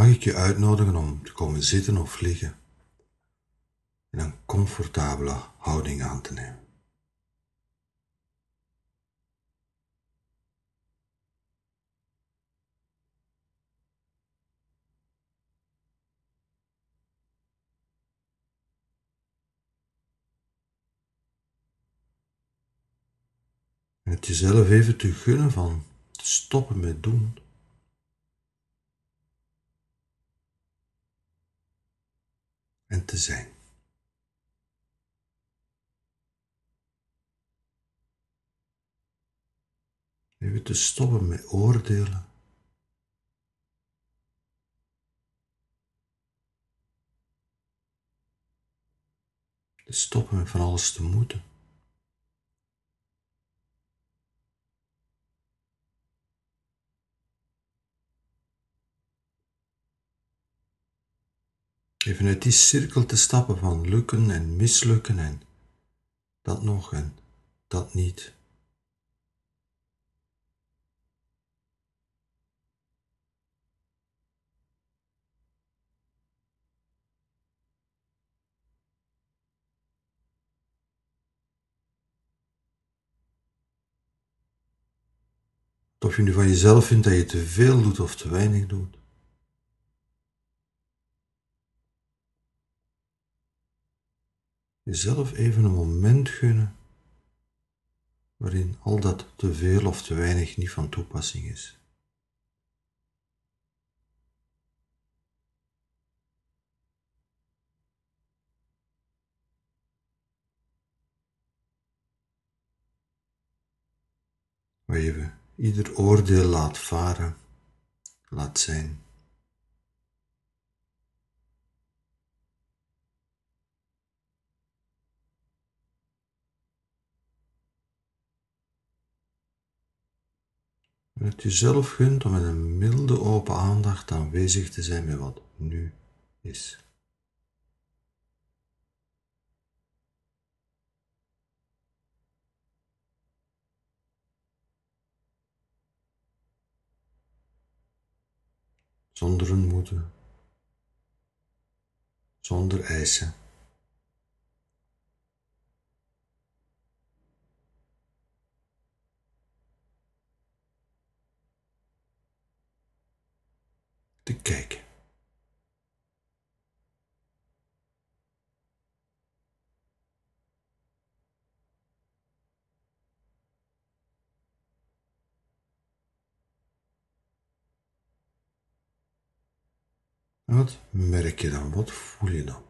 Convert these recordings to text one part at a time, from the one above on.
mag ik je uitnodigen om te komen zitten of liggen en een comfortabele houding aan te nemen. En het jezelf even te gunnen van te stoppen met doen. En te zijn. Even te stoppen met oordelen. Te stoppen met van alles te moeten. Even uit die cirkel te stappen van lukken en mislukken en dat nog en dat niet. Of je nu van jezelf vindt dat je te veel doet of te weinig doet. Jezelf even een moment gunnen waarin al dat te veel of te weinig niet van toepassing is. Waar je ieder oordeel laat varen, laat zijn. En het jezelf gunt om met een milde open aandacht aanwezig te zijn met wat nu is. Zonder een zonder eisen. te kijken. Wat merk je dan? Wat voel je dan?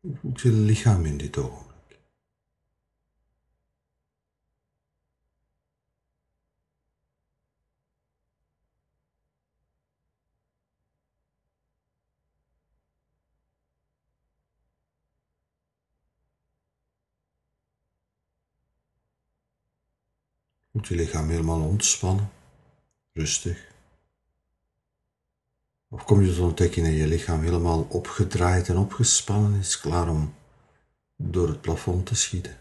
Hoe voelt je lichaam in dit oog? Moet je lichaam helemaal ontspannen, rustig. Of kom je tot ontdekking dat je lichaam helemaal opgedraaid en opgespannen is, klaar om door het plafond te schieten.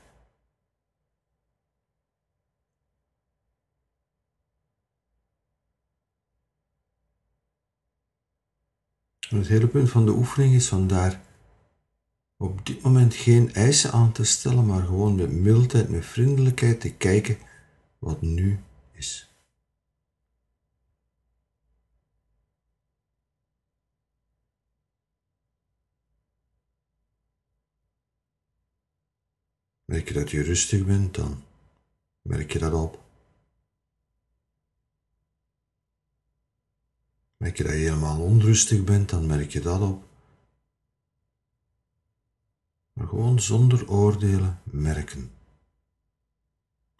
En het hele punt van de oefening is vandaar op dit moment geen eisen aan te stellen, maar gewoon met mildheid, met vriendelijkheid te kijken wat nu is. Merk je dat je rustig bent, dan merk je dat op. Merk je dat je helemaal onrustig bent, dan merk je dat op. Maar gewoon zonder oordelen merken.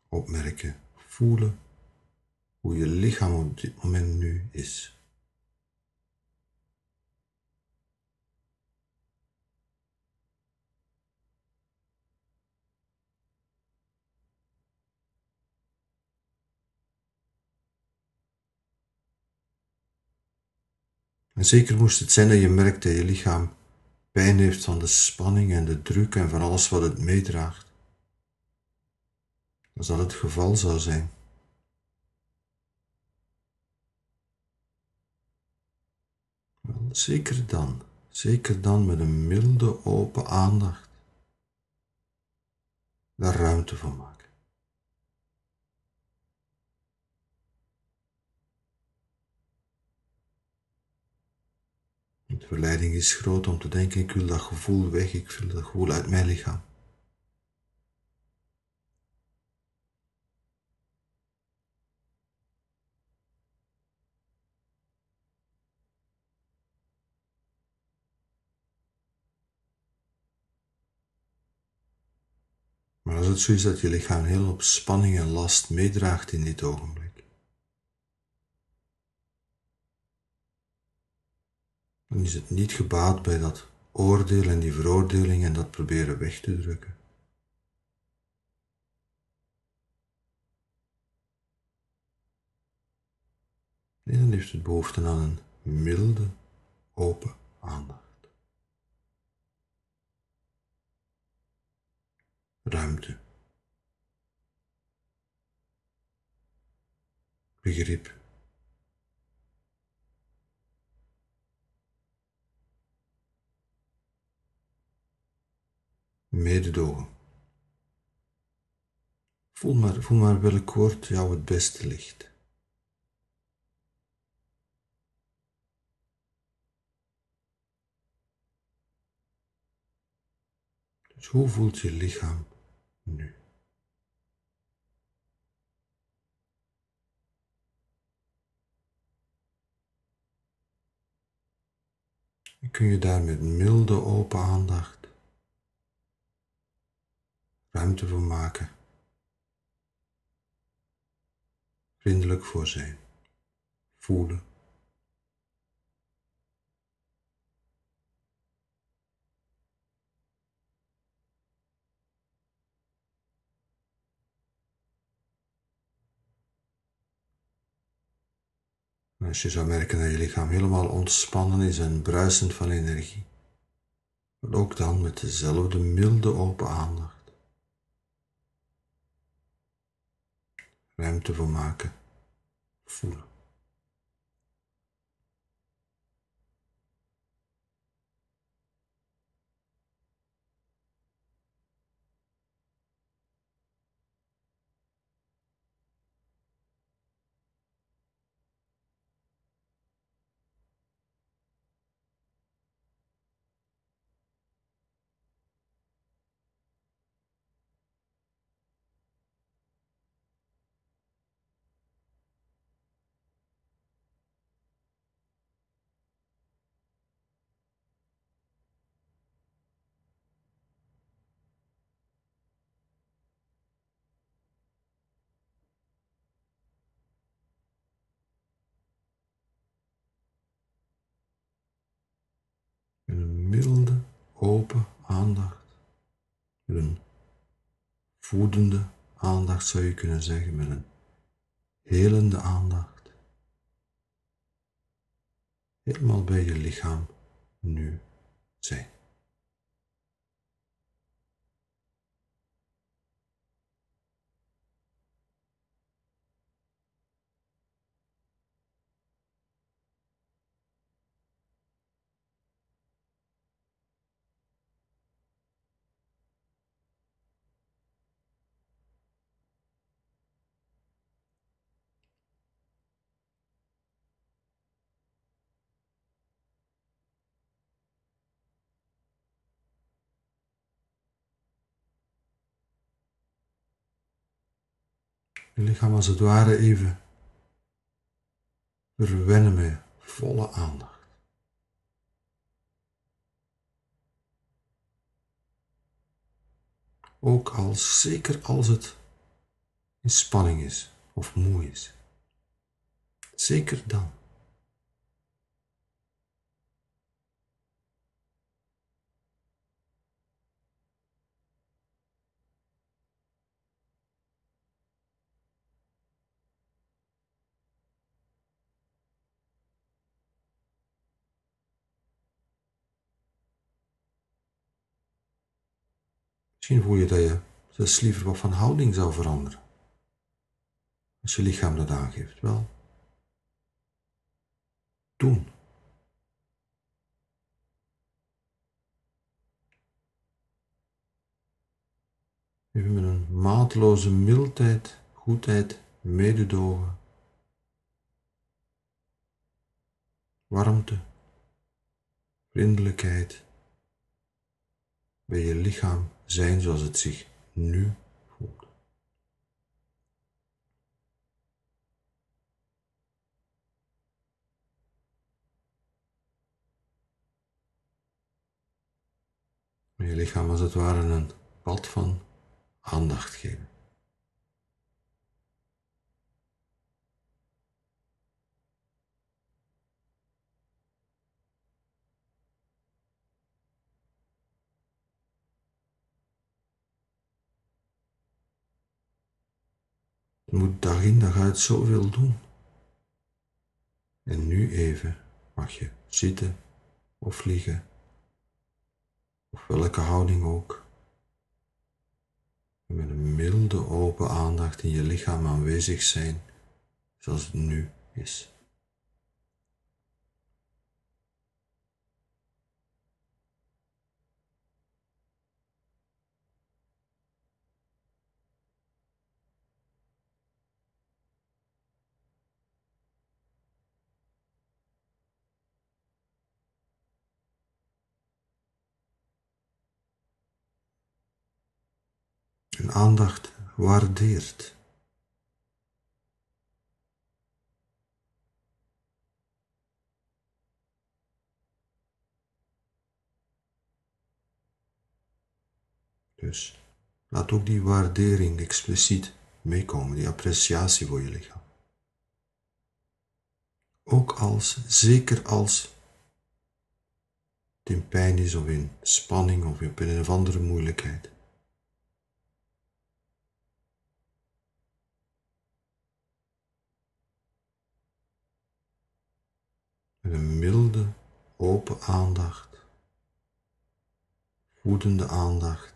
Opmerken voelen hoe je lichaam op dit moment nu is. En zeker moest het zijn dat je merkt dat je lichaam pijn heeft van de spanning en de druk en van alles wat het meedraagt Als dat het geval zou zijn. Zeker dan, zeker dan met een milde, open aandacht daar ruimte voor maken. De verleiding is groot om te denken, ik wil dat gevoel weg, ik wil dat gevoel uit mijn lichaam. Maar als het is dat je lichaam heel op spanning en last meedraagt in dit ogenblik, dan is het niet gebaat bij dat oordeel en die veroordeling en dat proberen weg te drukken. Nee, dan heeft het behoefte aan een milde, open aandacht. ruimte, begrip. Mededogen. Voel maar, voel maar welk woord jou het beste ligt. Dus hoe voelt je lichaam nu. Kun je daar met milde open aandacht ruimte voor maken. Vriendelijk voor zijn. Voelen. Als je zou merken dat je lichaam helemaal ontspannen is en bruisend van energie, ook dan met dezelfde milde open aandacht. Ruimte voor maken, voelen. een milde, open aandacht, met een voedende aandacht zou je kunnen zeggen, met een helende aandacht. Helemaal bij je lichaam nu zijn. Je lichaam als het ware even verwennen met volle aandacht. Ook als, zeker als het in spanning is of moe is. Zeker dan. Misschien voel je dat je zelfs liever wat van houding zou veranderen. Als je lichaam dat aangeeft, wel. Doen. Even met een maatloze mildheid, goedheid, mededogen, warmte, vriendelijkheid bij je lichaam zijn zoals het zich nu voelt. Je lichaam als het ware een pad van aandacht geven. Je moet dag in dag uit zoveel doen. En nu even mag je zitten of liggen, of welke houding ook. Met een milde open aandacht in je lichaam aanwezig zijn, zoals het nu is. en aandacht waardeert. Dus laat ook die waardering expliciet meekomen, die appreciatie voor je lichaam. Ook als, zeker als het in pijn is of in spanning of in een of andere moeilijkheid. Met een milde, open aandacht, voedende aandacht,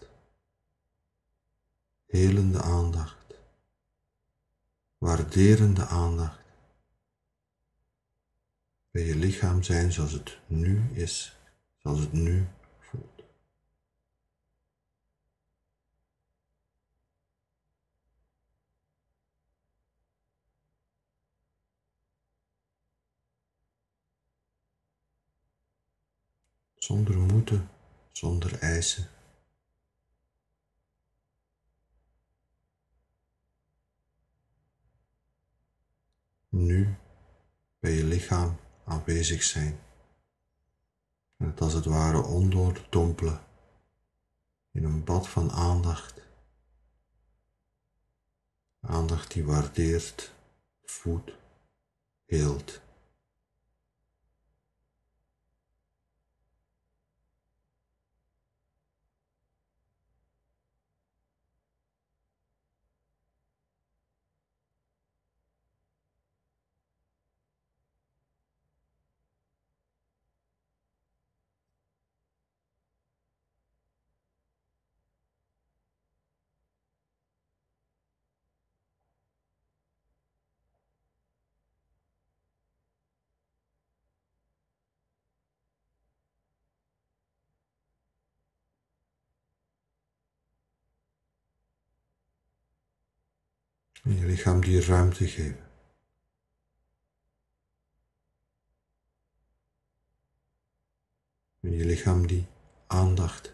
helende aandacht, waarderende aandacht. Bij je lichaam zijn zoals het nu is, zoals het nu zonder moeten, zonder eisen. Nu bij je lichaam aanwezig zijn. En het als het ware ondoordompelen in een bad van aandacht. Aandacht die waardeert, voedt, heelt. En je lichaam die ruimte geven. En je lichaam die aandacht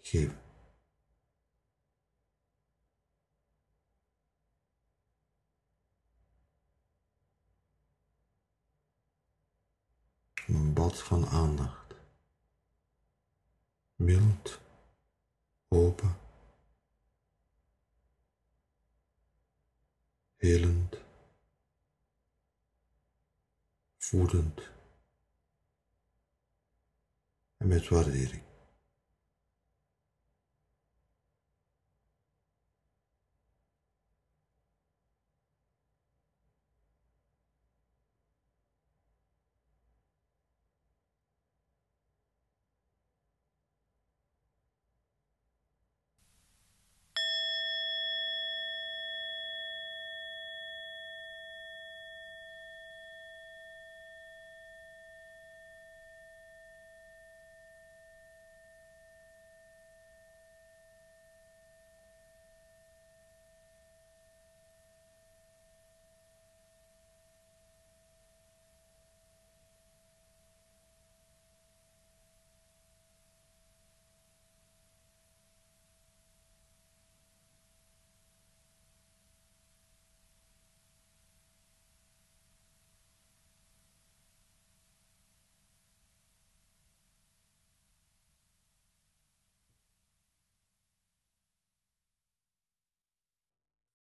geven. Een bad van aandacht. Mild, open. Helend, voedend en met waardering.